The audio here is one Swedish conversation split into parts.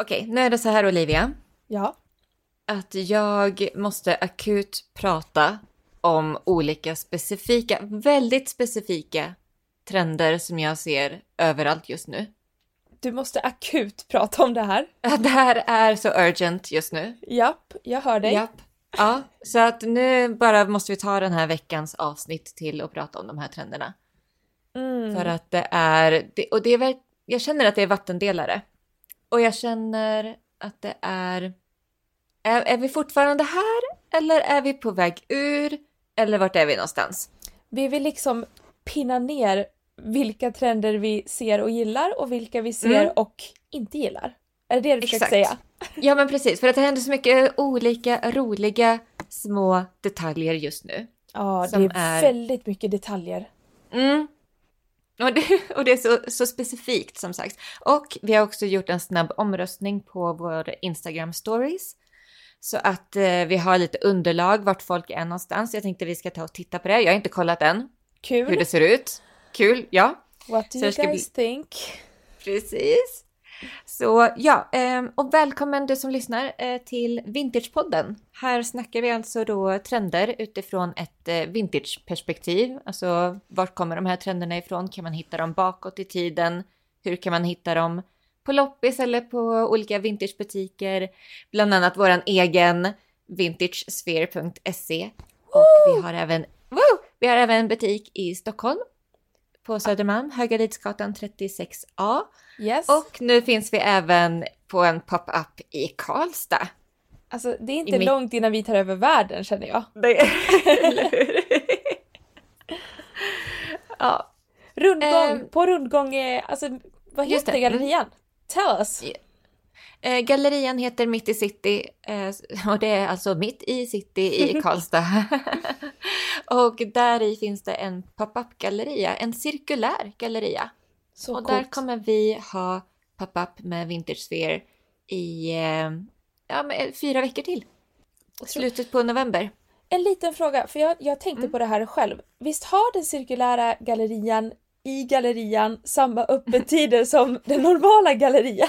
Okej, nu är det så här Olivia. Ja. Att jag måste akut prata om olika specifika, väldigt specifika trender som jag ser överallt just nu. Du måste akut prata om det här. Det här är så urgent just nu. Japp, jag hör dig. Japp. Ja, så att nu bara måste vi ta den här veckans avsnitt till och prata om de här trenderna. Mm. För att det är, och det är väl, jag känner att det är vattendelare. Och jag känner att det är, är, är vi fortfarande här eller är vi på väg ur? Eller vart är vi någonstans? Vi vill liksom pinna ner vilka trender vi ser och gillar och vilka vi ser Mm. och inte gillar. Är det det du försöker säga? Ja men precis, för att det händer så mycket olika roliga små detaljer just nu. Ja, det är, är- väldigt mycket detaljer. Mm. Och det, och det är så, så specifikt som sagt. Och vi har också gjort en snabb omröstning på vår Instagram stories. Så att eh, vi har lite underlag vart folk är någonstans. Jag tänkte vi ska ta och titta på det. Jag har inte kollat än Kul. hur det ser ut. Kul, ja. What do Så you guys think? Precis. Så ja, ehm, och välkommen du som lyssnar eh, till Vintagepodden. Här snackar vi alltså då trender utifrån ett eh, vintageperspektiv. Alltså vart kommer de här trenderna ifrån? Kan man hitta dem bakåt i tiden? Hur kan man hitta dem på loppis eller på olika vintagebutiker? Bland annat våran egen vintagesphere.se. Och vi har även, woo! vi har även en butik i Stockholm på Södermalm, Höga Lidsgatan 36A. Yes. Och nu finns vi även på en pop-up i Karlstad. alltså, det är inte i långt innan vi tar över världen känner jag. Det... Hur? ja, Rundgång, Ehm. på rundgång, är, alltså vad heter det, mm. gallerian? Tell us! Ja. Eh, gallerian heter Mitt i City eh, och det är alltså mitt i city i Karlstad. och där i finns det en pop-up galleria, en cirkulär galleria. Så och coolt. där kommer vi ha pop-up med Vintage Sphere i eh, ja, men fyra veckor till. Slutet på november. En liten fråga, för jag, jag tänkte Mm. på det här själv. Visst har den cirkulära gallerian i gallerian samma öppettider som den normala gallerian?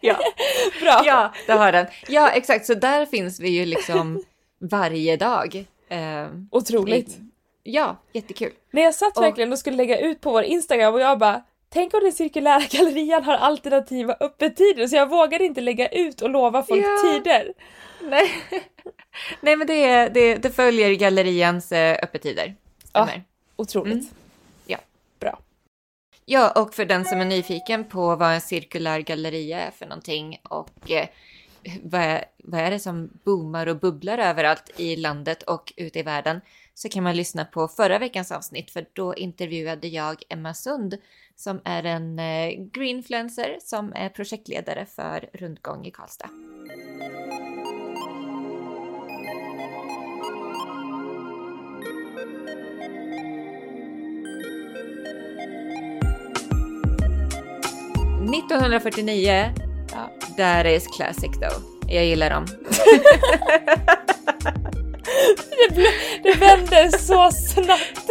Ja. Bra! ja, det har den. Ja, exakt. Så där finns vi ju liksom varje dag. Eh, Otroligt. ja, jättekul. När jag satt verkligen och skulle lägga ut på vår Instagram och jag bara Tänk om den cirkulära gallerian har alternativa öppettider så jag vågade inte lägga ut och lova folk Ja. tider. Nej, Nej men det, det, det följer gallerians eh, öppettider. Stämmer. Otroligt. Mm. Ja. Och för den som är nyfiken på vad en cirkulär galleria är för någonting och eh, vad, är, vad är det som boomar och bubblar överallt i landet och ute i världen så kan man lyssna på förra veckans avsnitt för då intervjuade jag Emma Sund som är en eh, greenfluencer som är projektledare för Rundgång i Karlstad. –1949 Ja. That is classic though. Jag gillar dem. Det, bl- det vänder så snabbt.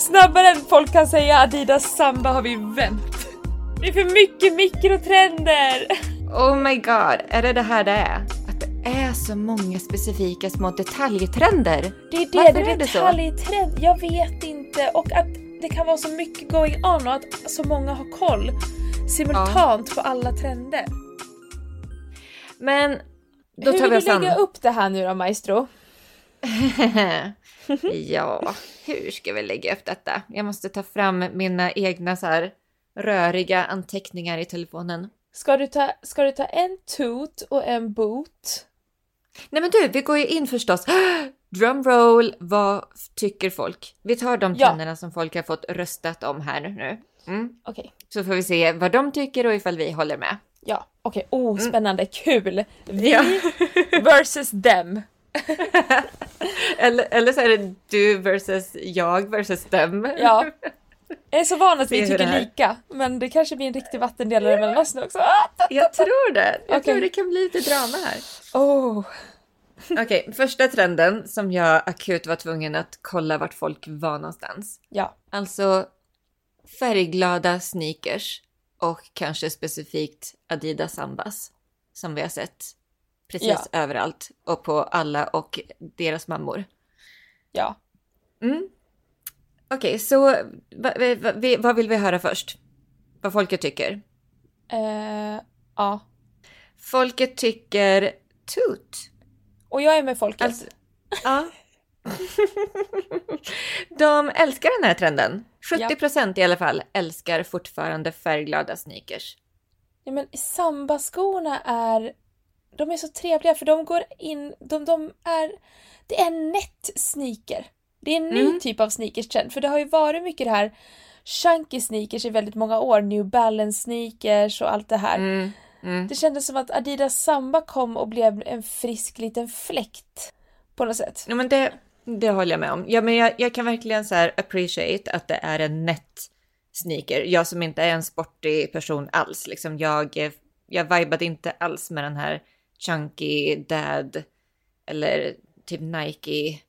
Snabbare än folk kan säga Adidas Samba har vi vänt. Det är för mycket mikrotrender! Oh my god, är det det här det är? Att det är så många specifika små detaljtrender. Det är det, Varför det är är det så? detaljtrend. Jag vet inte. Och att det kan vara så mycket going on och att så många har koll simultant på alla trender. Men då Hur tar vill vi du oss an. lägga upp det här nu då maestro? ja, hur ska vi lägga upp detta? Jag måste ta fram mina egna så här röriga anteckningar i telefonen. Ska du ta, ska du ta en toot och en boot? Nej men du, vi går ju in förstås. Drumroll, vad tycker folk? Vi tar de Ja. som folk har fått röstat om här nu. Mm. Okej. Så får vi se vad de tycker och ifall vi håller med. Ja, okej. Oh, spännande. Kul! Vi Ja. versus dem. eller, eller så är det du versus jag versus dem. Ja. Jag är så van att vi tycker lika, men det kanske blir en riktig vattendelare mellan oss nu också. Ah! Jag tror det. Jag Okej. tror det kan bli lite drama här. Oh. Okej, första trenden som jag akut var tvungen att kolla vart folk var någonstans. Ja. Alltså färgglada sneakers. och kanske specifikt Adidas Sambas som vi har sett precis Ja. överallt och på alla och deras mammor. Ja. Mm. Okej, så va, va, va, vad vill vi höra först? Vad folket tycker? Eh, ja. Folket tycker tut. Och jag är med folket. Alltså, ja. De älskar den här trenden. 70% i alla fall älskar fortfarande färgglada sneakers. Ja, men sambaskorna är... De är så trevliga för de går in... De, de är... Det är en nätt sneaker. Det är en ny Mm. typ av sneakers-trend. För det har ju varit mycket det här chunky sneakers i väldigt många år. New Balance sneakers och allt det här. Mm, mm. Det kändes som att Adidas Samba kom och blev en frisk liten fläkt. På något sätt. Ja, men det, det håller jag med om. Ja, men jag, jag kan verkligen så här appreciate att det är en nätt sneaker. Jag som inte är en sportig person alls, liksom jag, jag vibade inte alls med den här chunky dad eller typ Nike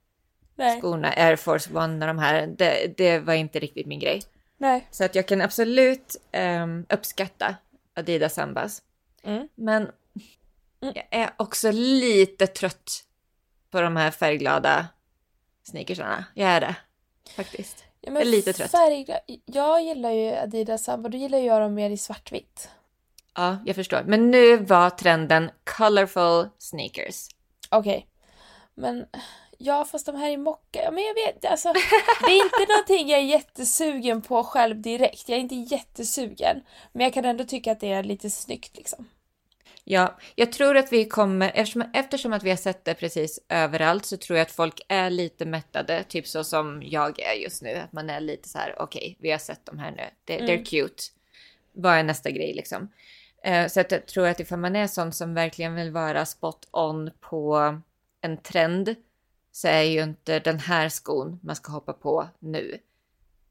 Nej. skorna, Air Force One och de här. Det, det var inte riktigt min grej. Nej. Så att jag kan absolut ehm, uppskatta Adidas Sambas. Mm. Men Mm. jag är också lite trött på de här färgglada sneakersarna. Jag är det. Faktiskt. Ja, Jag är lite trött. Färggla... Jag gillar ju Adidas Samba. Du gillar ju jag dem mer i svartvitt. Ja, jag förstår. Men nu var trenden colorful sneakers. Okej. Men ja, fast de här i mocka. Ja, men jag vet alltså. Det är inte någonting jag är jättesugen på själv direkt. Jag är inte jättesugen. Men jag kan ändå tycka att det är lite snyggt liksom. Ja, jag tror att vi kommer, eftersom, eftersom att vi har sett det precis överallt så tror jag att folk är lite mättade, typ så som jag är just nu. Att man är lite så här, okej, vi har sett de här nu, det, Mm. they're cute. Vad är nästa grej liksom? Eh, så att jag tror att ifall man är sån som verkligen vill vara spot on på en trend så är ju inte den här skon man ska hoppa på nu.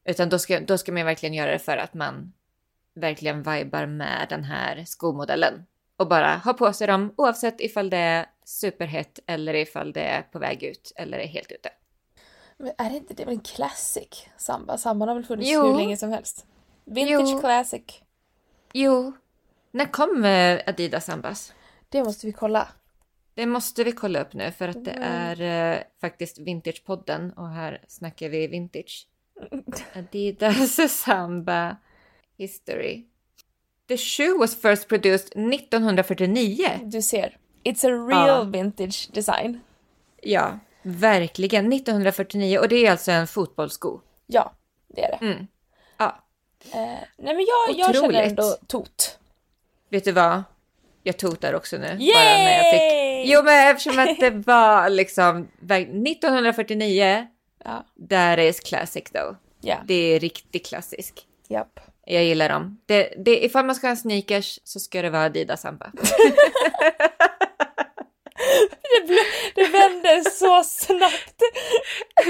Utan då ska, då ska man verkligen göra det för att man verkligen vibar med den här skomodellen. Och bara ha på sig dem oavsett ifall det är superhett eller ifall det är på väg ut eller är helt ute. Men är det inte det? är väl en classic Samba? Samban har väl funnits Jo. hur länge som helst? Vintage Jo. classic. Jo, när kom eh, Adidas Sambas? Det måste vi kolla. Det måste vi kolla upp nu för att det Mm. är eh, faktiskt Vintagepodden och här snackar vi vintage. Adidas Samba History. The shoe was first produced 1949. Du ser. It's a real Ja. vintage design. Ja, verkligen. 1949 och det är alltså en fotbollssko. Ja, det är det. Mm. Ja, Eh, nej men jag, jag känner ändå tot. vet du vad? Jag totar också nu. Yay! Bara när jag fick... Jo, men eftersom att det var liksom 1949. Ja. That is classic though. Yeah. Det är riktigt klassisk. Japp. Jag gillar dem. Det, det, ifall man ska ha sneakers så ska det vara Adidas Samba. Det, blev- det vände så snabbt.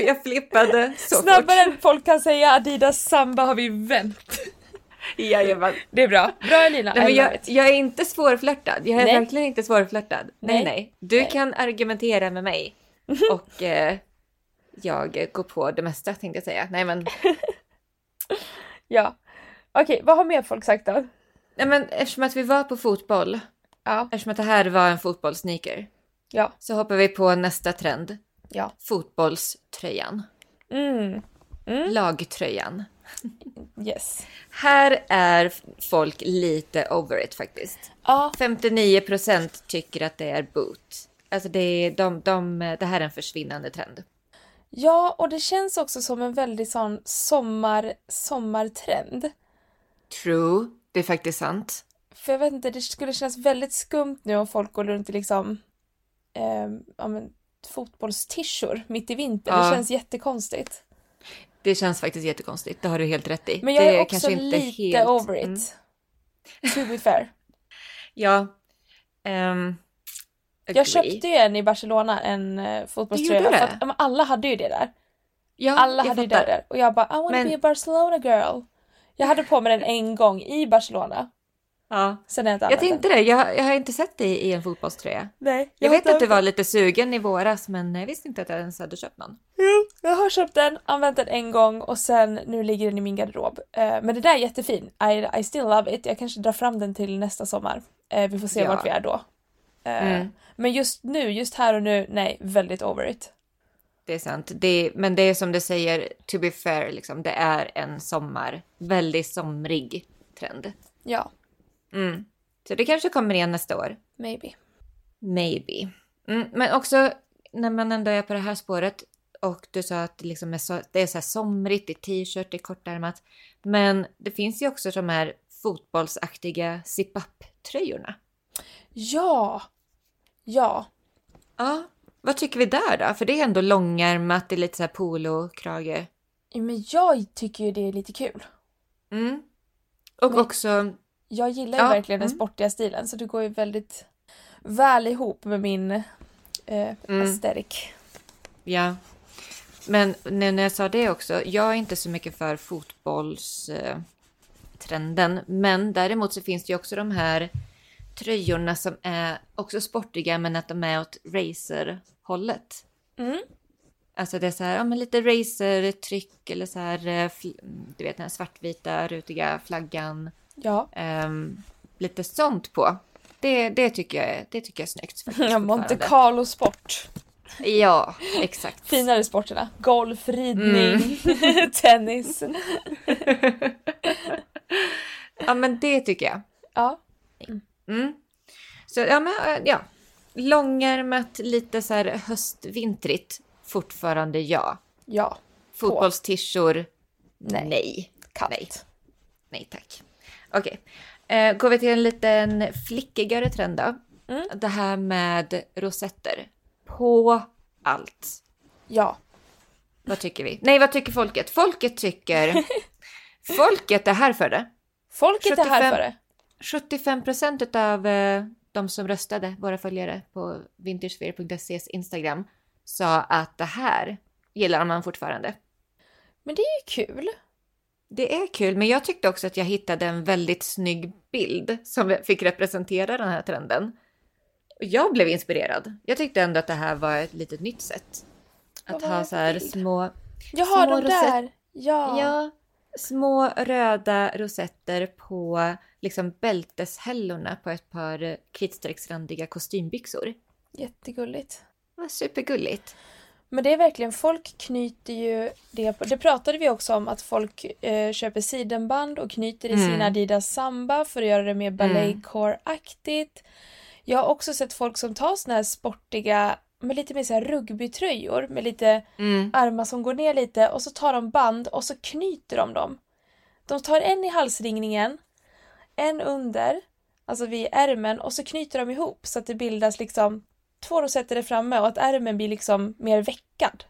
jag flippade så Snabbare fort. än folk kan säga Adidas Samba har vi vänt. Jajamän. Det är bra. Bra Elina, Nej, men jag, jag är inte svårflörtad. Jag är Nej. verkligen inte svårflörtad. Nej, Nej. nej. Du Nej. kan argumentera med mig. Och eh, jag går på det mesta tänkte jag säga. Nej men, Ja. Okej, vad har mer folk sagt då? nej, men eftersom att vi var på fotboll, Ja. eftersom att det här var en fotbollssneaker, Ja. så hoppar vi på nästa trend. Ja. Fotbollströjan. Mm. Lagtröjan. Yes. Här är folk lite over it faktiskt. Ja. 59% tycker att det är boot. Alltså det, är, de, de, det här är en försvinnande trend. Ja, och det känns också som en väldigt sån sommar, sommartrend. True, det är faktiskt sant. För jag vet inte, det skulle kännas väldigt skumt nu om folk går runt i liksom eh, ja, men, fotbollstishor mitt i vintern. Ja. Det känns jättekonstigt. Det känns faktiskt jättekonstigt, det har du helt rätt i. Men jag det är också lite over it. Mm. To be fair. Ja. agree. Jag köpte ju en i Barcelona, en uh, fotbollströja. Du gjorde För det? att, ja, men alla hade ju det där. ja, Alla hade ju det där. Och jag bara, I wanna Men- be a Barcelona girl. Jag hade på mig den en gång i Barcelona. Ja. Sen jag Jag tänkte det, jag, jag har inte sett dig i en fotbollströja. Nej. Jag, jag vet att du var lite sugen i våras men jag visste inte att jag ens hade köpt någon. Jo, jag har köpt den, använt den en gång och sen nu ligger den i min garderob. Uh, men den där är jättefin. I, I still love it. Jag kanske drar fram den till nästa sommar. Uh, vi får se ja. vart vi är då. Uh, mm. Men just nu, just här och nu, nej, väldigt over it. Det är sant. Det, men det är som du säger, to be fair, liksom, det är en sommar, väldigt somrig trend. Ja. Mm. Så det kanske kommer igen nästa år. Maybe. Maybe. Mm, men också när man ändå är på det här spåret och du sa att liksom är så, det är så här somrigt, det är t-shirt, det är kortärmat. Men det finns ju också de här fotbollsaktiga zip-up-tröjorna. Ja! Ja. Ja, vad tycker vi där då? För det är ändå långärmat, det är lite så här polo-krage. Men jag tycker ju det är lite kul. Mm. Och Men också... Jag gillar ju ja. verkligen den mm. sportiga stilen så det går ju väldigt väl ihop med min eh, mm. aesthetic. Ja. Men när jag sa det också, jag är inte så mycket för fotbollstrenden. Eh, men däremot så finns det ju också de här tröjorna som är också sportiga men att de är åt racerhållet. Mm. Alltså det är så här, ja men lite racertryck eller så här, eh, du vet den här svartvita rutiga flaggan. Ja. Um, lite sånt på. Det, det, tycker jag, det tycker jag är snyggt. Ja, Monte Carlo sport. Ja, exakt. Finare sporterna. Golf, ridning, mm. tennis. ja men det tycker jag. Ja. Mm. Så ja, men äh, ja. Långärmat, lite så här höstvintrigt. Fortfarande ja. Ja. Fotbollstishor? Nej. Nej. Katt. Nej. Nej tack. Okej. Okay. Eh, går vi till en liten flickigare trend då. Mm. Det här med rosetter. På allt. Ja. Vad tycker vi? Nej, vad tycker folket? Folket tycker... folket är här för det. Folket 75... är här för det. 75 procent av eh, de som röstade, våra följare på vintagesphere.ses Instagram, sa att det här gillar man fortfarande. Men det är ju kul. Det är kul, men jag tyckte också att jag hittade en väldigt snygg bild som fick representera den här trenden. Jag blev inspirerad. Jag tyckte ändå att det här var ett litet nytt sätt. Att ha så här bild? små... Jag har de där! Ja. ja! Små röda rosetter på liksom bälteshällorna på ett par kritstrecksrandiga kostymbyxor. Jättegulligt. Var supergulligt. Men det är verkligen, folk knyter ju det, det pratade vi också om att folk eh, köper sidenband och knyter i mm. sina Adidas Samba för att göra det mer balletcore-aktigt. Jag har också sett folk som tar såna här sportiga, med lite mer så här rugbytröjor med lite mm. armar som går ner lite och så tar de band och så knyter de dem. De tar en i halsringningen en under, alltså vid ärmen och så knyter de ihop så att det bildas liksom två rosetter där framme och att ärmen blir liksom mer veckad.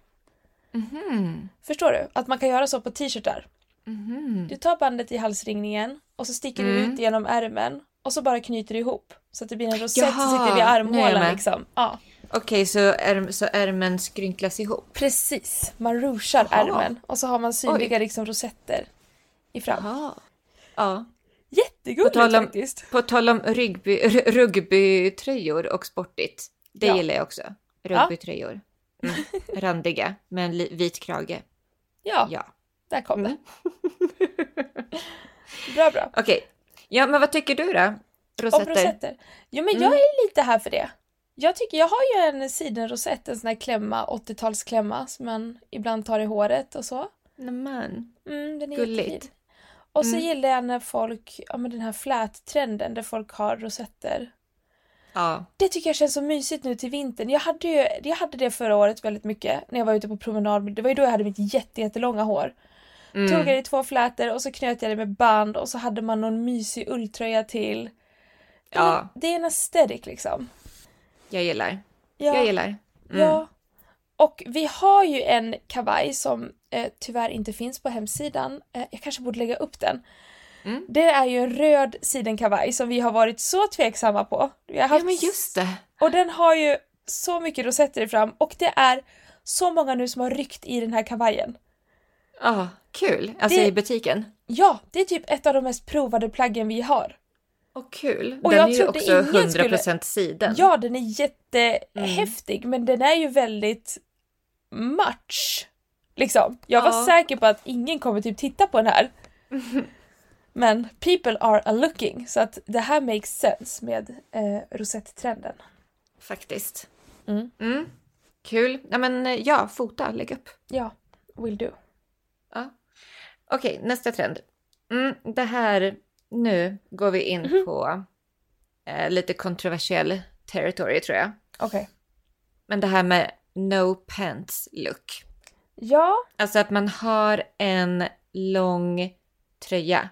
Mm. Förstår du? Att man kan göra så på t-shirtar. Mm. Du tar bandet i halsringningen och så sticker mm. du ut genom ärmen och så bara knyter du ihop så att det blir en rosett som sitter vid armhålan liksom. Ja. Okej, okay, så, ärm, så ärmen skrynklas ihop? Precis, man rougear ärmen och så har man synliga liksom, rosetter i fram. Jaha. Ja. Jättegulligt på om, faktiskt. På tal om rugby, rugbytröjor och sportigt. Det ja. gillar jag också. Rugbytröjor. Mm. Randiga med en vit krage. Ja, ja. där kom det. Bra, bra. Okej. Okay. Ja, men vad tycker du då? Rosetter? Om rosetter? Jo, men mm. jag är lite här för det. Jag tycker, jag har ju en sidenrosett, en sån här klämma, 80-talsklämma som man ibland tar i håret och så. Nämen. Mm, den är Gulligt. Jättefin. Och så mm. gillar jag när folk, ja men den här flättrenden där folk har rosetter. Ja. Det tycker jag känns så mysigt nu till vintern. Jag hade, ju, jag hade det förra året väldigt mycket när jag var ute på promenad. Det var ju då jag hade mitt jätte, jättelånga hår. Mm. Tog det i två flätor och så knöt jag det med band och så hade man någon mysig ulltröja till. Ja. Det är en aesthetic liksom. Jag gillar. Ja. Jag gillar. Mm. Ja. Och vi har ju en kavaj som eh, tyvärr inte finns på hemsidan. Eh, jag kanske borde lägga upp den. Mm. Det är ju en röd sidenkavaj som vi har varit så tveksamma på. Haft... Ja men just det. Och den har ju så mycket rosetter i fram och det är så många nu som har ryckt i den här kavajen. Ja, ah, kul. Alltså det... i butiken? Ja, det är typ ett av de mest provade plaggen vi har. Och kul. Och den jag är ju också ingen 100% skulle- siden. Ja, den är jättehäftig, men den är ju väldigt much. Liksom. Jag var Ja. säker på att ingen kommer typ titta på den här. Men people are a looking, så att det här makes sense med eh, rosetttrenden. Faktiskt. Mm. Mm. Kul. Ja, men eh, ja, fota, lägg upp. Ja, will do. Ja. Okej, nästa trend. Mm, det här, nu går vi in Mhm. på eh, lite kontroversiell territory tror jag. Okej. Men det här med no pants look. Ja, Alltså att man har en lång tröja.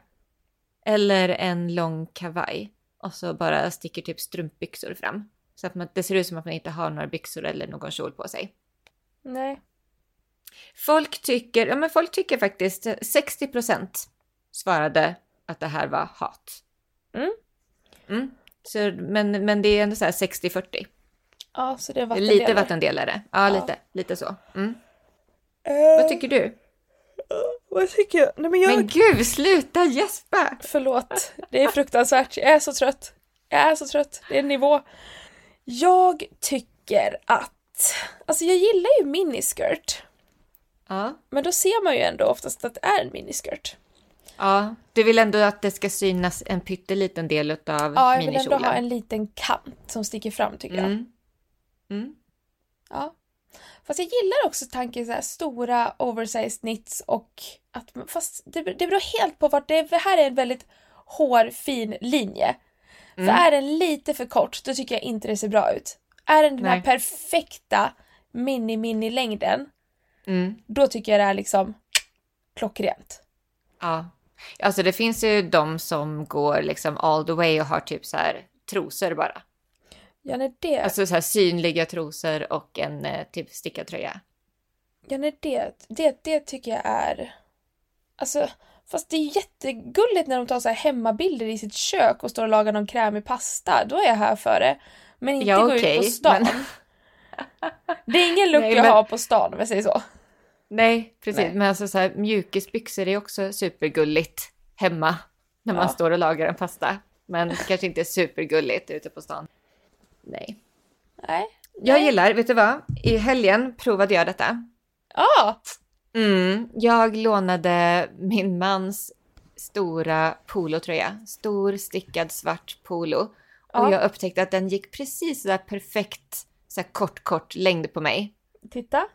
Eller en lång kavaj. Och så bara sticker typ strumpbyxor fram. Så att man, det ser ut som att man inte har några byxor eller någon kjol på sig. nej. Folk tycker, ja men folk tycker faktiskt, 60% svarade att det här var hat. Mm. Mm. Så, men, men det är ändå så här 60-40. Ja, så det är Det är vattendelare. lite vattendelare. Ja, Ja. lite, lite så. Mm. Vad tycker du? Vad tycker jag? Nej men jag... Men gud, sluta gäspa! Förlåt, det är fruktansvärt. Jag är så trött. Jag är så trött. Det är en nivå. Jag tycker att... Alltså jag gillar ju miniskirt. Ja. Men då ser man ju ändå oftast att det är en miniskirt. ja, du vill ändå att det ska synas en pytteliten del av Ja, jag vill ändå minikjolen. ha en liten kant som sticker fram tycker jag. Mm. Mm. Ja. Fast jag gillar också tanken så här stora oversized knits och att fast det, det beror helt på vart det är. Här är en väldigt hårfin linje. Mm. För är den lite för kort då tycker jag inte det ser bra ut. Är den den här perfekta mini-mini-längden Mm. då tycker jag det är liksom klockrent. Ja. Alltså det finns ju de som går liksom all the way och har typ så här trosor bara. När det, Alltså så här synliga trosor och en eh, typ stickad tröja. ja, när det, det, det tycker jag är... Alltså, fast det är jättegulligt när de tar så här hemmabilder i sitt kök och står och lagar någon krämig pasta. Då är jag här för det. Men inte Ja, gå ut på stan. men- Det är ingen look Nej, jag men- har på stan om jag säger så. Nej, precis. Nej. Men alltså så här mjukisbyxor är också supergulligt hemma när man Ja. står och lagar en pasta. Men kanske inte supergulligt ute på stan. Nej. Nej. Jag Nej. gillar, vet du vad? I helgen provade jag detta. Ja! Mm, jag lånade min mans stora polotröja. Stor stickad svart polo. Och Ja. jag upptäckte att den gick precis så där perfekt så här kort, kort längd på mig. Titta.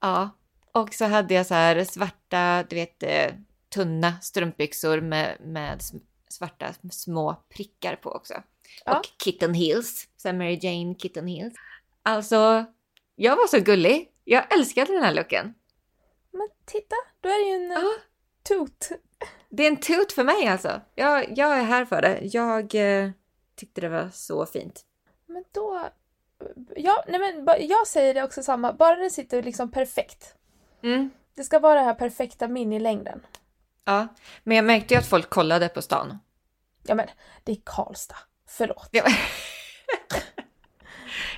Ja. Och så hade jag så här svarta, du vet, eh, tunna strumpbyxor med, med svarta små prickar på också. Ja. Och kitten heels, så Mary Jane kitten heels. Alltså, jag var så gullig. Jag älskade den här looken. Men titta, då är det ju en Ja. uh, tot. Det är en tut för mig alltså. Jag, jag är här för det. Jag eh, tyckte det var så fint. Men då... Ja, nej men jag säger det också samma. Bara den sitter liksom perfekt. Mm. Det ska vara den här perfekta minilängden. Ja, men jag märkte ju att folk kollade på stan. Ja men, det är Karlstad. Förlåt. Ja,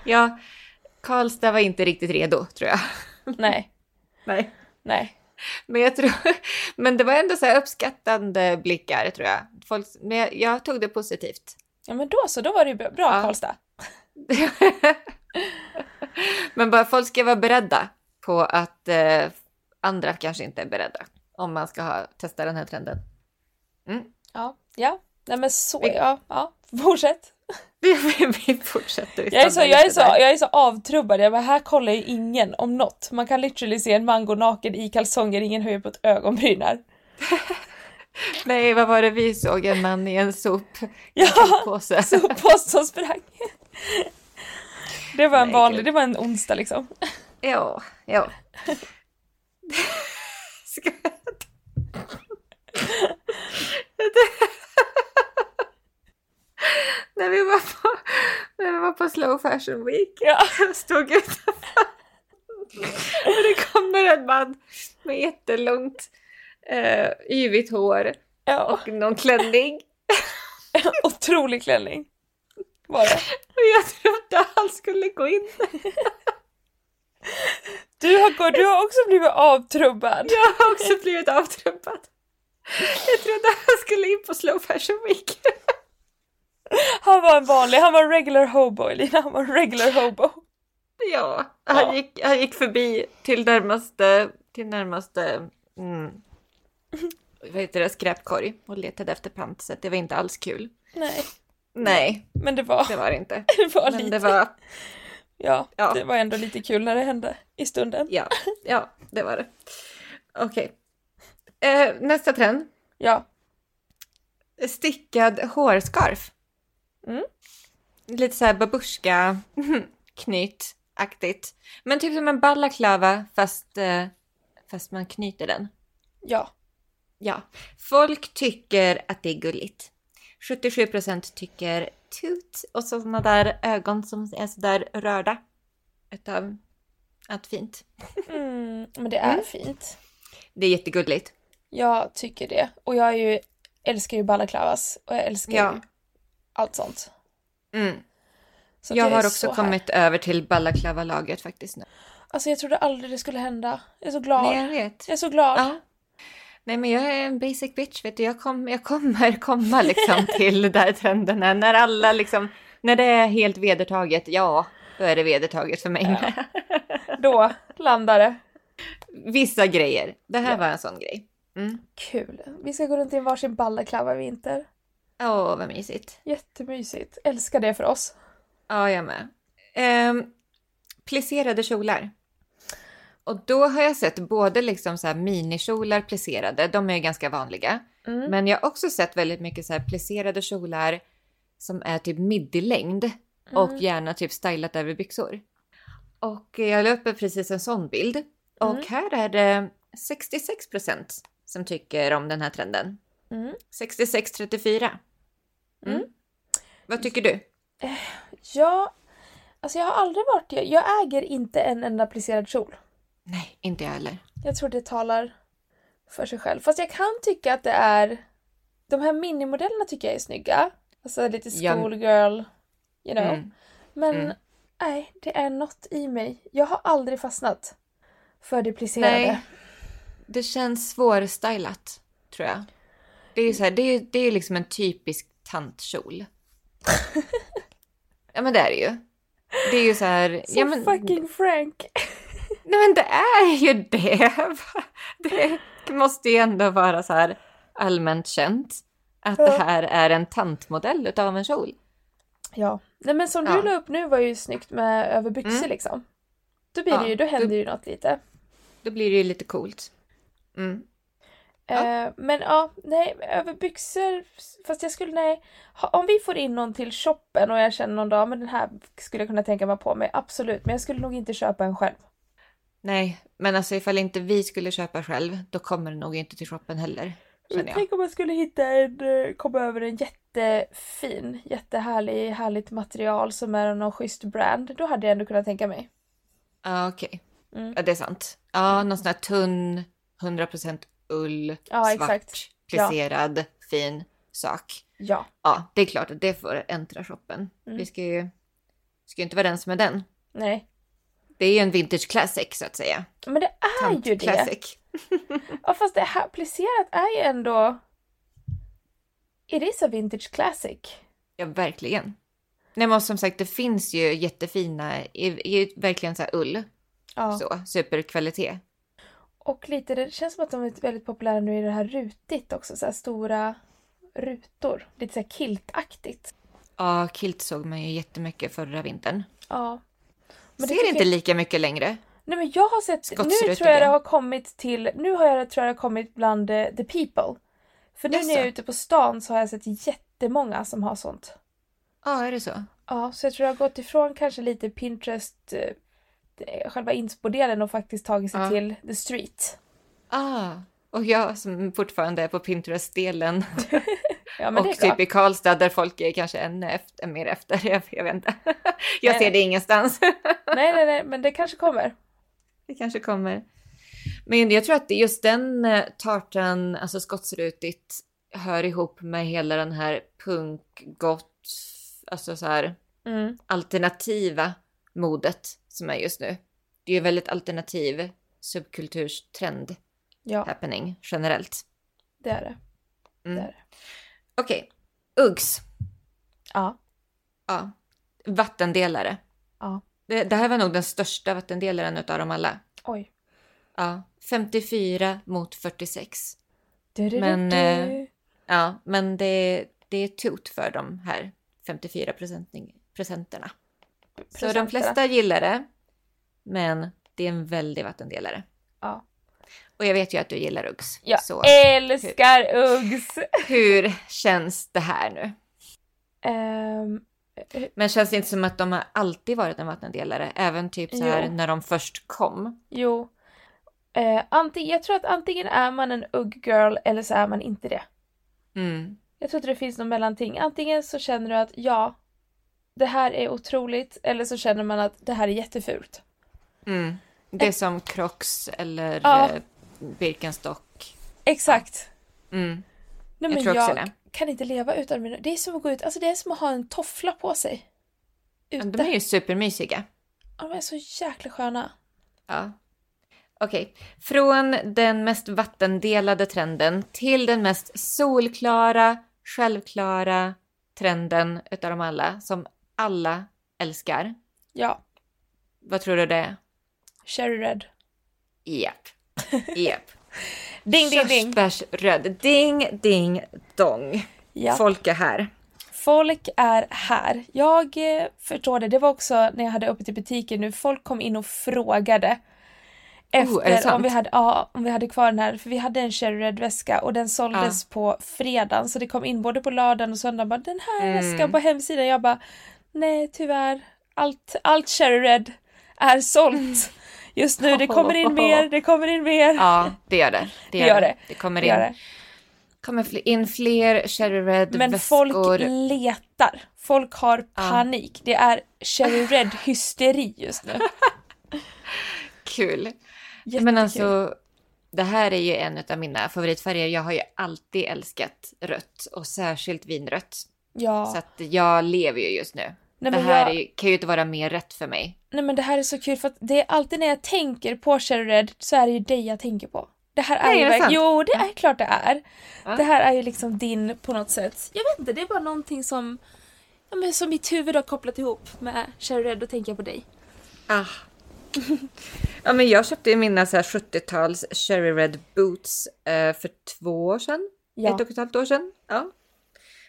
ja Karlstad var inte riktigt redo tror jag. Nej, Nej. nej. Men jag tror, men det var ändå så uppskattande blickar tror jag. Folk, men jag, jag tog det positivt. Ja men då så, då var det ju bra Ja. Karlstad. men bara folk ska vara beredda på att eh, andra kanske inte är beredda. Om man ska ha, testa den här trenden. Ja, ja. Nej men så, ja, ja. Fortsätt. Vi, vi fortsätter. Vi Jag är, så, jag, är så, jag är så avtrubbad. Jag bara, här kollar ju ingen om något. Man kan literally se en mango naken i kalsonger, ingen höjer på ett ögonbryn här. Nej, vad var det vi såg? En man i en sop. Ja, påse. så post som sprang. Det var en Nej, vanlig, gud. det var en onsdag liksom. Ja, ja. Ska jag... när, vi var på, när vi var på slow fashion week, Ja. jag stod utanför och det kommer en man med jättelångt eh, yvigt hår ja. och någon klänning. Otrolig klänning. Var det. Och jag trodde han skulle gå in. Du har, du har också blivit avtrubbad. Jag har också blivit avtrubbad. Jag trodde han skulle in på slow fashion week. Han var en vanlig, han var en regular hobo Elina, han var en regular hobo. Ja, han, Ja. Gick, han gick förbi till närmaste, till närmaste mm, vad heter det, skräpkorg och letade efter pant så att det var inte alls kul. Nej, Nej, men det var, det var inte. det var Men lite, det var, ja, Ja. det var ändå lite kul när det hände i stunden. ja, ja, det var det. Okej. Eh, nästa trend. Ja, Stickad hårscarf. Mm. Lite så här babushka knytaktigt. Men typ som en balaklava fast, eh, fast man knyter den. ja, Ja. Folk tycker att det är gulligt. 77% tycker tut och sådana där ögon som är sådär rörda. Utav allt fint. mm, men det är Mm. fint. Det är jättegulligt. Jag tycker det. Och jag är ju, älskar ju balaklavas och jag älskar Ja. Allt sånt. Mm. Så Jag har så också här- kommit över till balaklava-laget faktiskt nu. Alltså jag trodde aldrig det skulle hända. Jag är så glad. Nej, jag vet. Jag är så glad. Ja. Nej men jag är en basic bitch vet du. Jag, kom, jag kommer komma liksom till där trenderna. När alla liksom, när det är helt vedertaget, ja, då är det vedertaget för mig med. Då landar det. Vissa grejer. Det här Ja. var en sån grej. Mm. Kul. Vi ska gå runt i en varsin balaklava i vinter. Åh, vad mysigt. Jättemysigt. Älskar det för oss. Ja, jag med. Ehm, plisserade kjolar. Och då har jag sett både liksom så här minikjolar plisserade, de är ju ganska vanliga. Mm. Men jag har också sett väldigt mycket så här plisserade kjolar som är typ midi-längd och Mm. gärna typ stylat över byxor. Och jag la upp precis en sån bild. Och Mm. här är det 66% som tycker om den här trenden. Mm. 66-34. Mm. Mm. Vad tycker du? Ja, alltså jag har aldrig varit... Jag, jag äger inte en enda plisserad kjol. Nej, inte jag heller. Jag tror det talar för sig själv. Fast jag kan tycka att det är... De här minimodellerna tycker jag är snygga. Alltså lite schoolgirl, you know. Mm. Men Mm. nej, det är något i mig. Jag har aldrig fastnat för det plisserade. Nej, det känns svårstylat, tror jag. Det är ju så här, det är, det är liksom en typisk tantkjol. ja, men det är det ju. Det är ju så här... Så ja, men, fucking Frank. Nej, men det är ju det. Det måste ju ändå vara så här allmänt känt att det här är en tantmodell utav en kjol. Ja. Nej men som du Ja. la upp nu var ju snyggt med över byxor Mm. liksom. Då blir Ja, det ju, då händer då- ju något lite. Då blir det ju lite coolt. Mm. Ja. Eh, men ja, nej, över byxor, fast jag skulle, nej. Om vi får in någon till shoppen och jag känner någon dag, men den här skulle jag kunna tänka mig på mig, absolut. Men jag skulle nog inte köpa en själv. Nej, men alltså ifall inte vi skulle köpa själv, då kommer det nog inte till shoppen heller. Jag. Tänk om man skulle hitta en, eh, komma över en jättefin, jättehärlig, härligt material som är någon schysst brand. Då hade jag ändå kunnat tänka mig. Ja, okej. Mm. Ja, det är sant. Ja, någon sån här tunn, 100% ull, Ja, svart, exakt. Ja. plisserad, fin sak. Ja. Ja, det är klart att det får äntra shoppen. Mm. Vi ska ju, ska ju inte vara den som är den. Nej. Det är ju en vintage classic så att säga. Men det är ju det. classic. Ja fast det här applicerat är ju ändå... It is a vintage classic. Ja, verkligen. Nej, men som sagt, det finns ju jättefina, i, i verkligen så här ull, Ja. så, superkvalitet. Och lite, det känns som att de är väldigt populära nu i det här rutigt också. Så stora rutor. Lite så här kiltaktigt. Ja, kilt såg man ju jättemycket förra vintern. Ja. Men det Ser tycker inte lika mycket längre. Nej men jag har sett, nu tror jag det har kommit till, nu har jag, tror jag det har kommit bland eh, the people. För nu när jag är Jaså? ute på stan så har jag sett jättemånga som har sånt. Ja, är det så? Ja, så jag tror jag har gått ifrån kanske lite Pinterest, eh, det- själva inspo-delen och faktiskt tagit sig Ja. till the street. Ah, och jag som fortfarande är på Pinterest-delen Ja och typ i Karlstad där folk är kanske ännu efter, mer efter. Jag, jag vet inte. Jag Nej. ser det ingenstans. Nej nej nej, men det kanske kommer. Det kanske kommer. Men jag tror att just den eh, tartan, alltså skottsrutigt, hör ihop med hela den här punkgott, alltså så här Mm. alternativa modet som är just nu. Det är ju väldigt alternativ subkulturstrend Ja, happening generellt. det är det. Mm. det, är det. Okej, Uggs. Ja. Ja. Vattendelare. Ja. Det, det här var nog den största vattendelaren utav dem alla. Oj. Ja. 54 mot 46. Du, Men, du, eh, Ja, men det, det är tot för de här 54 procentning- procenterna. Så de flesta gillar det, men det är en väldig vattendelare. Ja. Och jag vet ju att du gillar Uggs. Jag Så älskar Uggs! hur känns det här nu? Ehm, Men känns det inte som att de har alltid varit en vattendelare? Även typ så här Jo. när de först kom? jo. Eh, antingen, jag tror att antingen är man en Ugg-girl eller så är man inte det. Mm. Jag tror inte det finns något mellanting. Antingen så känner du att ja, det här är otroligt eller så känner man att det här är jättefult. Mm. Det är som Crocs eller Ja. eh, Birkenstock. Exakt. Mm. Nej, Jag men jag det. kan inte leva utan mina... Det är som att gå ut, alltså det är som att ha en toffla på sig. Ute. De är ju supermysiga. Ja, de är så jäkla sköna. Ja. Okej, från den mest vattendelade trenden till den mest solklara, självklara trenden utav dem alla som alla älskar. Ja, Vad tror du det är? Cherry Red. Japp. Japp. Ding, ding, ding. Körsbärsröd. Ding, ding, dong. Ja. Folk är här. Folk är här. Jag eh, förstår det. Det var också när jag hade öppet i butiken nu. Folk kom in och frågade. Efter Oh, det sant? om, vi hade, ja, om vi hade kvar den här. För vi hade en Cherry Red väska och den såldes på fredagen. Så det kom in både på lördagen och söndagen. Bara, den här Mm. väskan på hemsidan. Jag bara, nej tyvärr. Allt, allt Cherry Red är sålt just nu. Det kommer in mer, det kommer in mer. Ja, det gör det. Det gör, gör det. det. Kommer in, det. kommer in fler Cherry Red Men väskor. folk letar. Folk har panik. Det är Cherry Red hysteri just nu. Kul. Jättekul. Men alltså, det här är ju en av mina favoritfärger. Jag har ju alltid älskat rött och särskilt vinrött. Ja. Så att jag lever ju just nu. nej, det här jag, är, kan ju inte vara mer rätt för mig. nej men det här är så kul för att det är alltid när jag tänker på Cherry Red så är det ju dig jag tänker på. Det här är Nej, ju är det sant? Jo, det är klart det är. Ja. Det här är ju liksom din på något sätt. Jag vet inte, det är bara någonting som... Ja, men som mitt huvud har kopplat ihop med Cherry Red, då tänker jag på dig. Ah. ja, men jag köpte ju mina så här 70-tals Cherry Red Boots eh, för två år sedan. Ja. Ett och ett halvt år sedan. Ja.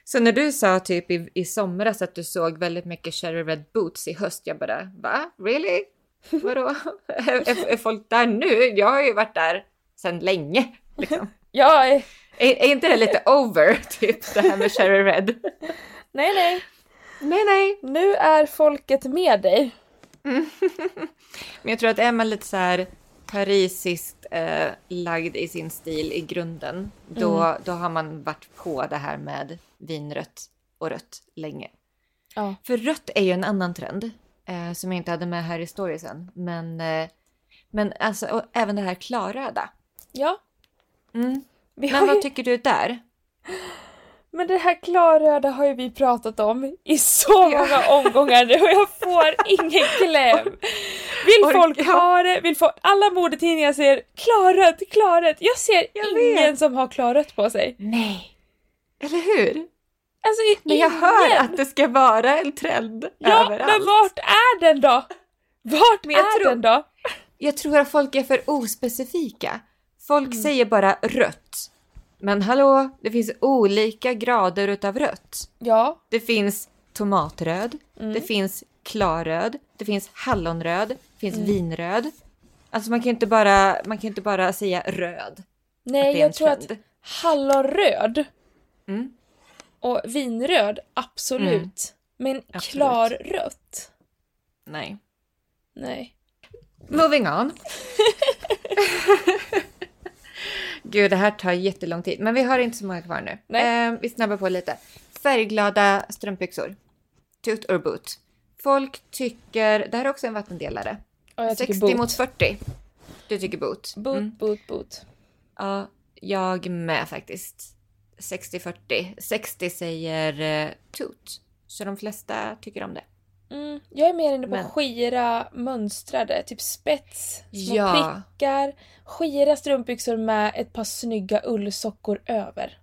Så när du sa typ i, i somras att du såg väldigt mycket Cherry Red Boots i höst, jag bara va? Really? Vadå? är, är, är folk där nu? Jag har ju varit där sedan länge. Liksom. Ja, eh, Är, är inte det lite over, typ det här med Cherry Red? nej nej. nej, nej. Nu är folket med dig. Men jag tror att är man lite så här parisiskt eh, lagd i sin stil i grunden, då, då har man varit på det här med vinrött och rött länge. Ja. För rött är ju en annan trend eh, som jag inte hade med här i storiesen. Men, eh, men alltså, även det här klarröda. Ja. Mm. Men ju... vad tycker du där? Men det här klarröda har ju vi pratat om i så många omgångar nu och jag får ingen kläm. Vill folk ja. ha det? Vill folk... Alla modetidningar ser klarrött, klarrött. Jag ser Jag ingen vet. som har klarrött på sig. Nej. Eller hur? Alltså Men jag ingen. hör att det ska vara en trend Ja, överallt. men vart är den då? Vart Jag är tror- den då? Jag tror att folk är för ospecifika. Folk Mm. säger bara rött. Men hallå, det finns olika grader utav rött. Ja, Det finns tomatröd, Mm. det finns klarröd, det finns hallonröd, det finns Mm. vinröd. Alltså man kan inte bara, man kan inte bara säga röd. att nej jag tror att trend. hallonröd Mm. och vinröd, absolut. Mm. Men Absolut. klarrött? Nej. Nej. Moving on. Gud, det här tar jättelång tid. Men vi har inte så många kvar nu. Nej. Eh, vi snabbar på lite. Färgglada strumpbyxor. Toot or boot. Folk tycker... Det här är också en vattendelare. Tycker 60 boot. mot 40. Du tycker boot. Boot, Mm. boot, boot. Ja, jag med faktiskt. 60-40. 60 säger eh, toot. Så de flesta tycker om det. Mm, jag är mer inne på Men- skira mönstrade, typ spets, små Ja. prickar, skira strumpbyxor med ett par snygga ullsockor över.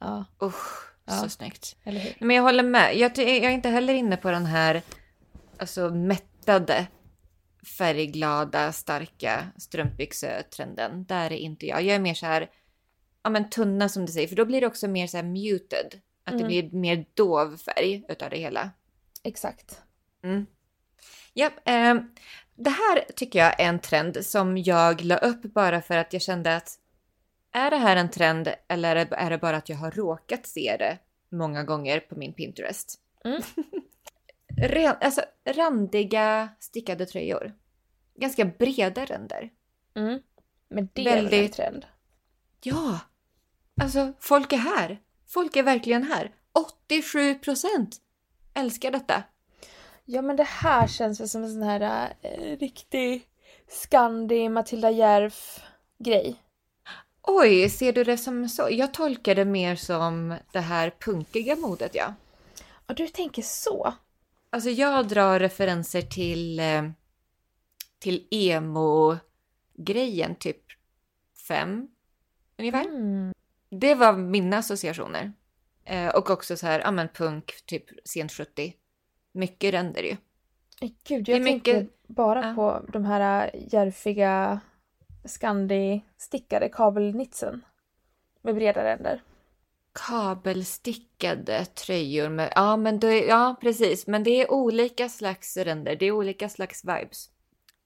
Ja. Usch. Ja. Så snyggt. Eller hur? Men jag håller med. Jag, jag är inte heller inne på den här alltså, mättade, färgglada, starka strumpbyxetrenden. Där är inte jag. Jag är mer så här, ja men tunna som du säger, för då blir det också mer så här muted. Att det Mm. blir mer dov färg utav det hela. Exakt. Mm. Japp, ehm, det här tycker jag är en trend som jag la upp bara för att jag kände att är det här en trend eller är det- är bara att jag har råkat se det många gånger på min Pinterest? Mm. Ren, alltså randiga stickade tröjor. Ganska breda ränder. Mm. Men det är väl en Väldigt- trend? Ja, alltså folk är här. Folk är verkligen här. 87 procent älskar detta. Ja men det här känns väl som en sån här eh, riktig Scandi Matilda Järf grej. Oj, ser du det som så? Jag tolkar det mer som det här punkiga modet, ja. Ja du tänker så? Alltså jag drar referenser till, eh, till emo-grejen, typ fem ungefär. Mm. Det var mina associationer. Eh, och också så här, ja men punk, typ sent 70. Mycket ränder ju. Gud, Det är jag mycket- tänker bara Ja. på de här eh, järfiga Scandi-stickade kabelnitsen. Med breda ränder. Kabelstickade tröjor med, ja men det, ja precis, men det är olika slags ränder, det är olika slags vibes.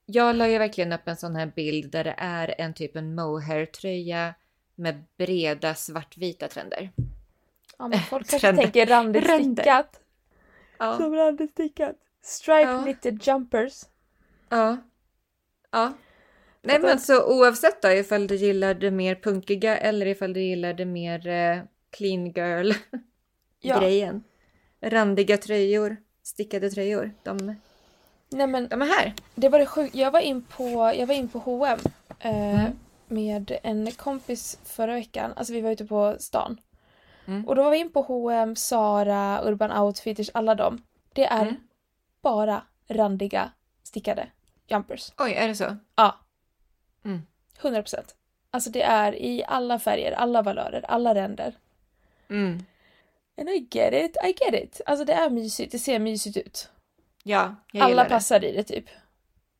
Jag la ju verkligen upp en sån här bild där det är en typ en mohair-tröja med breda svartvita trender. Ja men folk kanske tänker randigt stickat. Ja, Som randigt stickat. Striped Ja. knitted jumpers. ja, ja. Nej men så oavsett då ifall du gillar det mer punkiga eller ifall du gillar det mer eh, clean girl Ja. grejen. Randiga tröjor, stickade tröjor, de, Nej men de är här. Det var det sjukt. Jag var in på, jag var in på H&M eh, Mm. med en kompis förra veckan. Alltså vi var ute på stan. Mm. Och då var vi in på H&M, Zara, Urban Outfitters, alla dem. Det är Mm. bara randiga stickade jumpers. Oj, är det så? Ja. Mm. 100 procent. Alltså det är i alla färger, alla valörer, alla ränder. Mm. And I get it, I get it. Alltså det är mysigt, det ser mysigt ut. Ja, jag Alla gillar det. passar i det typ.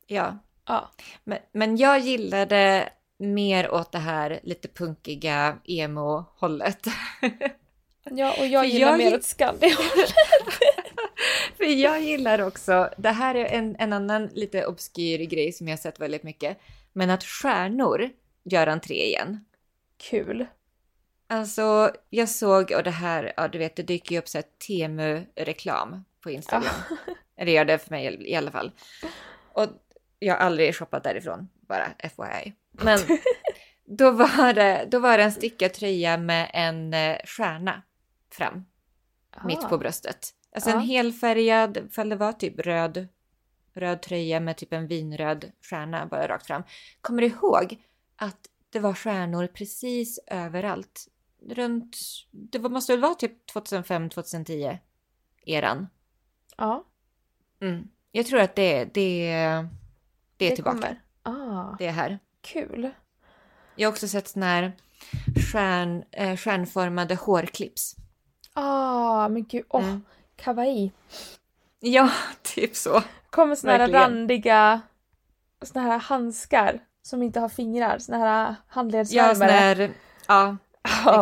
Ja. Ja. Men, men jag gillade mer åt det här lite punkiga emo-hållet. Ja, och jag gillar jag mer gi- ett Scandi. För jag gillar också, det här är en, en annan lite obskyr grej som jag har sett väldigt mycket, men att stjärnor gör entré igen. Kul. Alltså, jag såg, och det här, ja du vet, det dyker ju upp så här Temu-reklam på Instagram. Eller gör det för mig i alla fall. Och jag har aldrig shoppat därifrån, bara FYI. Men då var det, då var det en stickad tröja med en eh, stjärna fram, mitt Ah. på bröstet. Alltså Ja. en helfärgad, ifall det var typ röd, röd tröja med typ en vinröd stjärna bara rakt fram. Kommer du ihåg att det var stjärnor precis överallt? Runt, det var, måste väl vara typ 2005-2010 eran. Ja, Mm. Jag tror att det, det, det är tillbaka. kommer. Ah, Det är här. kul. Jag har också sett såna här stjärn, eh, stjärnformade hårklips. Ah, men gud. Åh, Mm. kawaii. Ja, typ så. Kommer såna här randiga såna här handskar som inte har fingrar. Såna här Ja, handledsvärmare. här, ja,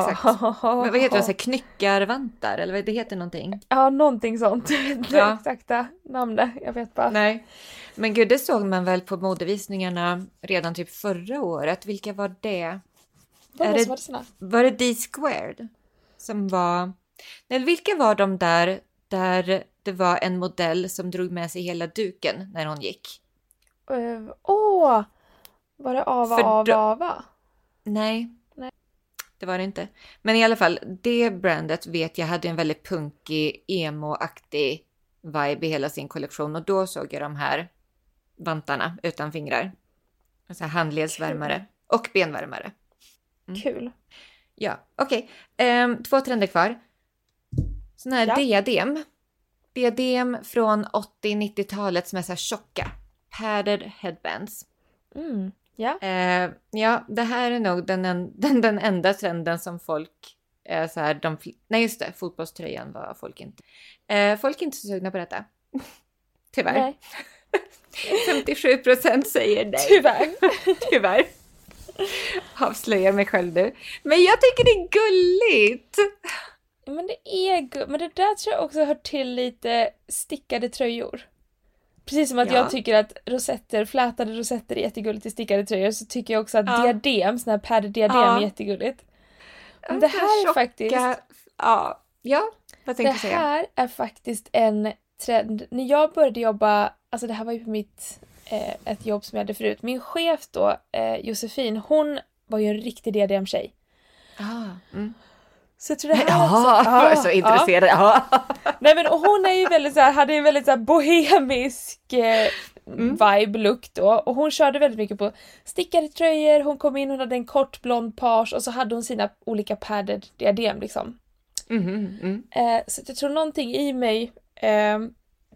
exakt. Men vad heter det? Så här knyckarvantar eller vad det heter någonting? Ja, någonting sånt. Det Ja. exakta namnet. Jag vet bara. Nej. Men gud, det såg man väl på modevisningarna redan typ förra året. Vilka var det? Var det- det... var det D-squared? Som var... Nej, vilka var de där där det var en modell som drog med sig hela duken när hon gick? Eh, Åh! var det Ava, För Ava, då- Ava? Nej. Nej. Det var det inte. Men i alla fall, det brandet vet jag hade en väldigt punkig, emo-aktig vibe i hela sin kollektion och då såg jag de här vantarna utan fingrar. Alltså handledsvärmare och benvärmare. Mm. Kul. Ja, okej. Ehm, två trender kvar. Sån här Ja. diadem. Diadem från 80-90-talet som är så här tjocka. Padded headbands. Mm. Ja. Eh, ja, det här är nog den, en, den, den enda trenden som folk Eh, så här, de, nej just det, fotbollströjan var folk inte. Eh, folk är inte så sugna på detta. Tyvärr. Nej, 57% säger nej. tyvärr. Tyvärr. Avslöjar mig själv nu. Men jag tycker det är gulligt. Men det är gu- Men det där tror jag också hör till lite stickade tröjor. Precis som att Ja. jag tycker att rosetter, flätade rosetter är jättegulligt i stickade tröjor så tycker jag också att Ja. diadem, sån här padded diadem Ja. är jättegulligt. Men det här är faktiskt, Ja, ja vad tänkte det du säga? här är faktiskt en trend. När jag började jobba, alltså det här var ju på mitt, eh, ett jobb som jag hade förut. Min chef då, eh, Josefin, hon var ju en riktig diademtjej. Ah, mm. Så jag tror det här Jaha, också- Ja, så intresserad. Ja. Nej men och hon är ju väldigt så här, hade ju väldigt så bohemisk eh, Mm. vibe look då och hon körde väldigt mycket på stickade tröjor, hon kom in, hon hade en kort blond page och så hade hon sina olika padded diadem liksom. Mhm, mm. Eh, så jag tror någonting i mig eh,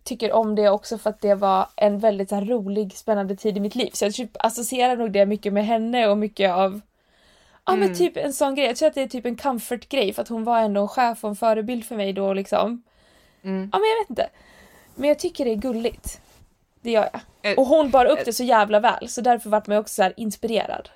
tycker om det också för att det var en väldigt här, rolig, spännande tid i mitt liv. Så jag typ associerar nog det mycket med henne och mycket av Ja men Mm. typ en sån grej, jag tror att det är typ en comfort-grej för att hon var ändå en chef och en förebild för mig då liksom. Mm. Ja men jag vet inte. Men jag tycker det är gulligt. Det gör jag. Eh, Och hon bar upp det så jävla väl så därför vart man också så inspirerad.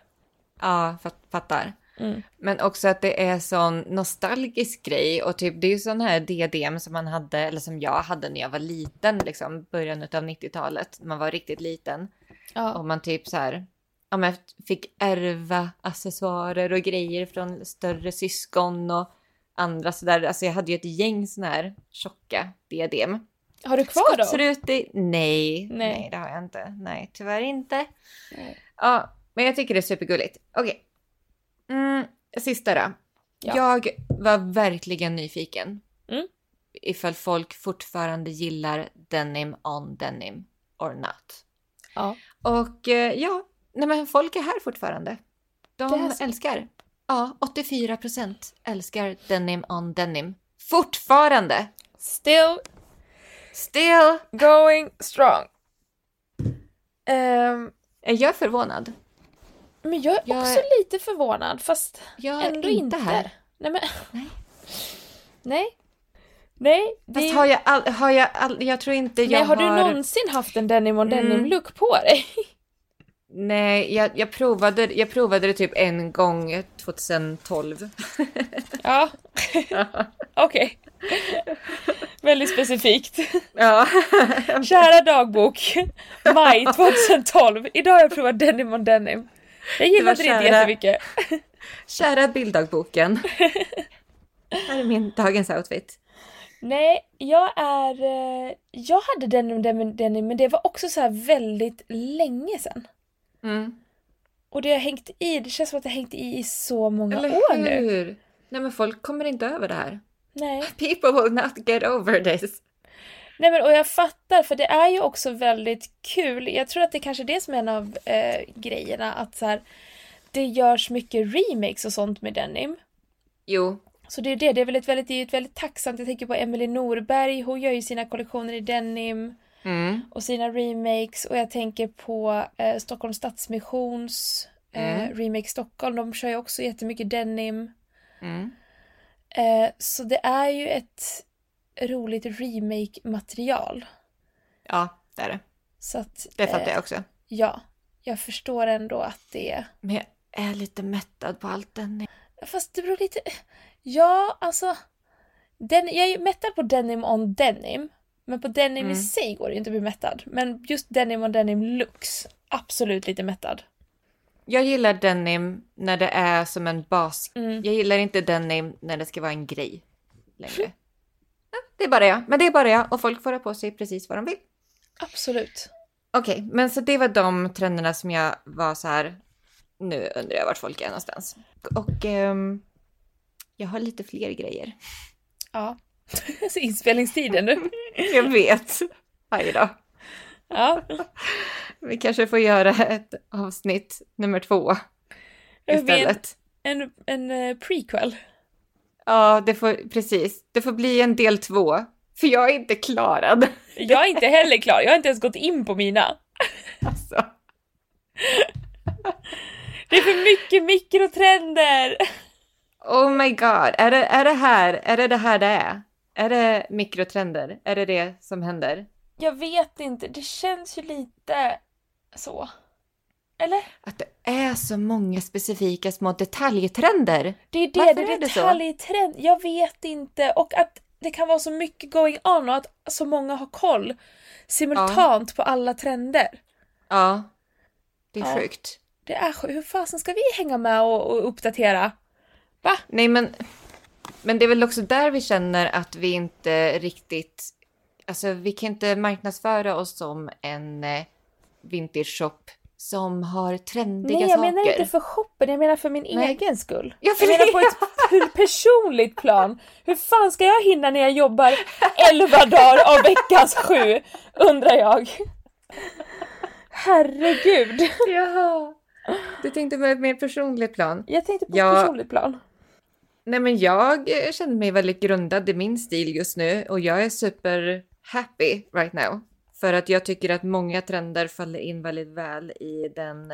Ja, fatt- fattar. Mm. Men också att det är sån nostalgisk grej och typ det är ju sån här diadem som man hade, eller som jag hade när jag var liten, liksom början av 90-talet, när man var riktigt liten. Ja. Och man typ så här, ja men fick ärva accessoarer och grejer från större syskon och andra sådär. Alltså jag hade ju ett gäng såna här tjocka diadem. Har du kvar då? Skottrutig? Nej, nej, Nej. det har jag inte. Nej, tyvärr inte. Nej. Ja, men jag tycker det är supergulligt. Okej. Mm, sista då. Ja. Jag var verkligen nyfiken. Mm. Ifall folk fortfarande gillar denim on denim or not. Ja. Och eh, ja, nej men folk är här fortfarande. De älskar. Ja, 84 procent älskar denim on denim. Fortfarande! Still Still! going strong. Ehm, Är jag förvånad? Men jag är Jag också är- lite förvånad fast Jag är ändå inte här. Nej men. Nej. Nej. Nej. Det Fast har jag all, har jag all, jag tror inte jag Nej, har, har... du någonsin haft en denim on denim Mm. look på dig? Nej, jag, jag, provade, jag provade det typ en gång 2012. Ja. Okej. Väldigt specifikt. Ja. Kära dagbok. Maj 2012. Idag har jag provat denim on denim. Jag gillade det, kära- jättemycket. Kära bilddagboken. Här är min dagens outfit. Nej, jag är... eh, Jag hade denim, denim, denim, men det var också så här väldigt länge sedan. Mm. Och det har hängt i, det känns som att det har hängt i i så många Eller år nu. hur? Nej men folk kommer inte över det här. Nej. People will not get over this. Nej men och jag fattar för det är ju också väldigt kul. Jag tror att det kanske är det som är en av eh, grejerna att så här, det görs mycket remakes och sånt med denim. Jo. Så det är det, det är väl ett väldigt, ett väldigt tacksamt. Jag tänker på Emelie Norberg, hon gör ju sina kollektioner i denim Mm. och sina remakes och jag tänker på eh, Stockholms Stadsmissions eh, Mm. remake Stockholm, de kör ju också jättemycket denim. Mm. Eh, så det är ju ett roligt remake-material. Ja, det är det. Så att, Det fattar eh, jag också. Ja, jag förstår ändå att det... Men jag är lite mättad på allt den. Fast det beror lite... Ja, alltså... Den... Jag är mättad på denim on denim. Men på denim i Mm. sig går det inte att bli mättad. Men just denim on denim looks, absolut lite mättad. Jag gillar denim när det är som en bas. Mm. Jag gillar inte denim när det ska vara en grej längre. Ja, det är bara jag. Men det är bara jag och folk får ha på sig precis vad de vill. Absolut. Okej, men så det var de trenderna som jag var så här. Nu undrar jag vart folk är någonstans. Och ehm, jag har lite fler grejer. Ja. Inspelningstiden nu. Jag vet. Varje dag. Ja. Vi kanske får göra ett avsnitt nummer två blir en, istället. en, en eh, prequel. Ja, det får precis. Det får bli en del två. För jag är inte klarad. Jag är inte heller klar, jag har inte ens gått in på mina. Alltså. Det är för mycket mikrotrender! Oh my god, är det, är det här, är det det här det är? Är det mikrotrender? Är det det som händer? Jag vet inte, det känns ju lite så. Eller? Att det är så många specifika små detaljtrender. Det är det, Varför det är är det så? Jag vet inte. Och att det kan vara så mycket going on och att så många har koll simultant på alla trender. Ja, det är Ja. sjukt. Det är sjukt. Hur fasen ska vi hänga med och, och uppdatera? Va? Nej men, men det är väl också där vi känner att vi inte riktigt, alltså vi kan inte marknadsföra oss som en eh, vintage shop som har trendiga Nej, jag saker. menar inte för shoppen, jag menar för min Nej. egen skull. Ja, för jag menar på ett personligt plan. Hur fan ska jag hinna när jag jobbar 11 dagar av veckans sju? Undrar jag. Herregud. Jaha. Du tänkte på ett mer personligt plan. Jag tänkte på Ja. ett personligt plan. Nej men jag känner mig väldigt grundad i min stil just nu och jag är super happy right now. För att jag tycker att många trender faller in väldigt väl i den,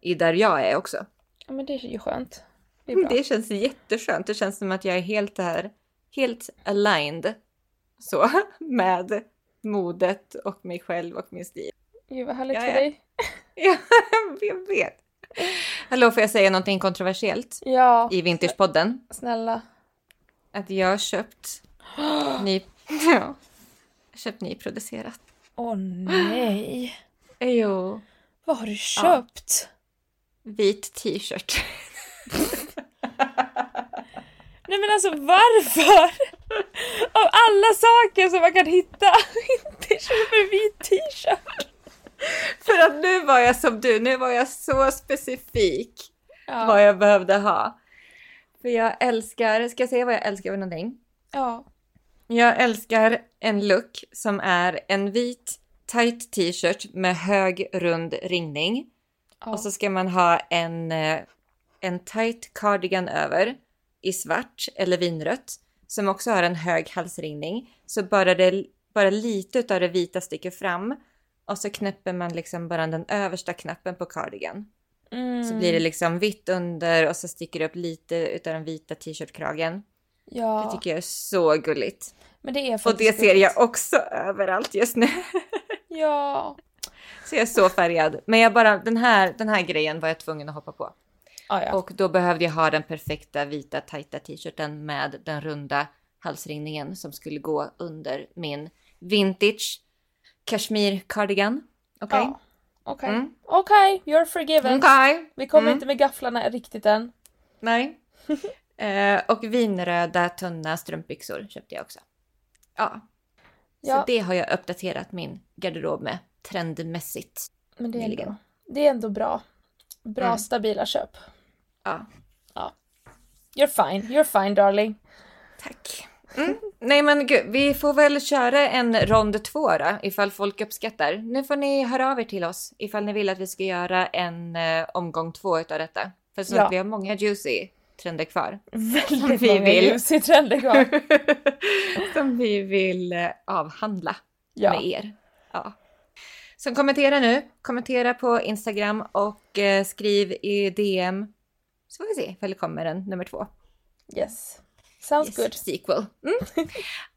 i där jag är också. Ja, men det är ju skönt. Det är bra. Det känns jätteskönt. Det känns som att jag är helt där, helt aligned så med modet och mig själv och min stil. Gud vad härligt Ja, för ja. dig. Ja, jag vet. Hallå, får jag säga någonting kontroversiellt Ja, i Vintagepodden? snälla. Att jag har köpt ny... Ja, köpt nyproducerat. Åh nej. Jo. Vad har du köpt? Vit t-shirt. Nej men alltså varför? Av alla saker som man kan hitta, inte köpa en vit t-shirt. För att nu var jag som du, nu var jag så specifik Ja. vad jag behövde ha. För jag älskar, ska jag säga vad jag älskar för någonting? ja. Jag älskar en look som är en vit tight t-shirt med hög rund ringning. ja. Och så ska man ha en, eh, en tight cardigan över i svart eller vinrött som också har en hög halsringning. Så bara, det, bara lite av det vita sticker fram och så knäpper man liksom bara den översta knappen på cardigan. Mm. Så blir det liksom vitt under och så sticker det upp lite utav den vita t-shirtkragen. Ja. Det tycker jag är så gulligt. Men det är Och faktiskt det ser gulligt. jag också överallt just nu. Ja. Så jag är så färgad. Men jag bara, den här, den här grejen var jag tvungen att hoppa på. Ah, ja. Och då behövde jag ha den perfekta vita tajta t-shirten med den runda halsringningen som skulle gå under min vintage kashmir cardigan. Okej? Ja. Okej. Mm. Okej, you're forgiven. Okej. Vi kommer Mm. inte med gafflarna riktigt än. Nej. eh, och vinröda tunna strumpbyxor köpte jag också. Ja. Ja. Så det har jag uppdaterat min garderob med trendmässigt. Men det är, ändå, det är ändå bra. Bra Mm. stabila köp. Ja. You're fine, you're fine darling. Tack. Mm. Nej men gud, vi får väl köra en rond två då, ifall folk uppskattar. Nu får ni höra av er till oss ifall ni vill att vi ska göra en eh, omgång två utav detta. För så Ja. att vi har många juicy trender kvar. Väldigt vi många vill. juicy trender kvar. Som vi vill eh, avhandla Ja. med er. Ja. Så kommentera nu, kommentera på Instagram och eh, skriv i DM. Så får vi se ifall det kommer en nummer två. Yes. Sounds Yes, good. Sequel. Mm.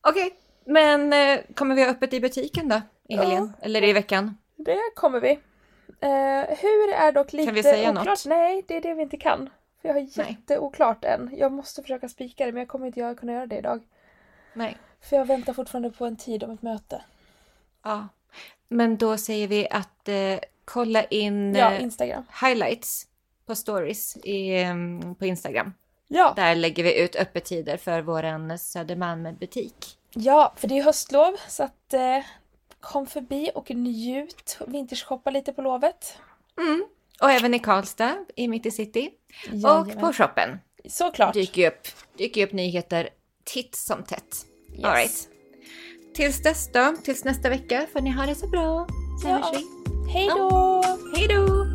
Okej, men eh, kommer vi ha öppet i butiken då i Ja. helgen? Eller i veckan? Det kommer vi. Eh, hur är dock lite vi säga oklart. något? Nej, det är det vi inte kan. För jag har jätteoklart än. Jag måste försöka spika det men jag kommer inte kunna göra det idag. Nej. För jag väntar fortfarande på en tid om ett möte. Ja. Men då säger vi att eh, kolla in Ja, eh, Instagram. highlights på stories i, eh, på Instagram. Ja. Där lägger vi ut öppettider för våran Södermalm-butik. ja, för det är höstlov så att eh, kom förbi och njut. Vintageshoppa lite på lovet. Mm. Och även i Karlstad, i mitt i city. Och Jajamän. på shoppen Såklart. dyker upp, dyker upp nyheter titt som tätt. Yes. All right. Tills dess då, tills nästa vecka får ni ha det så bra. Så Ja. hörs vi. Hej då! Hej då!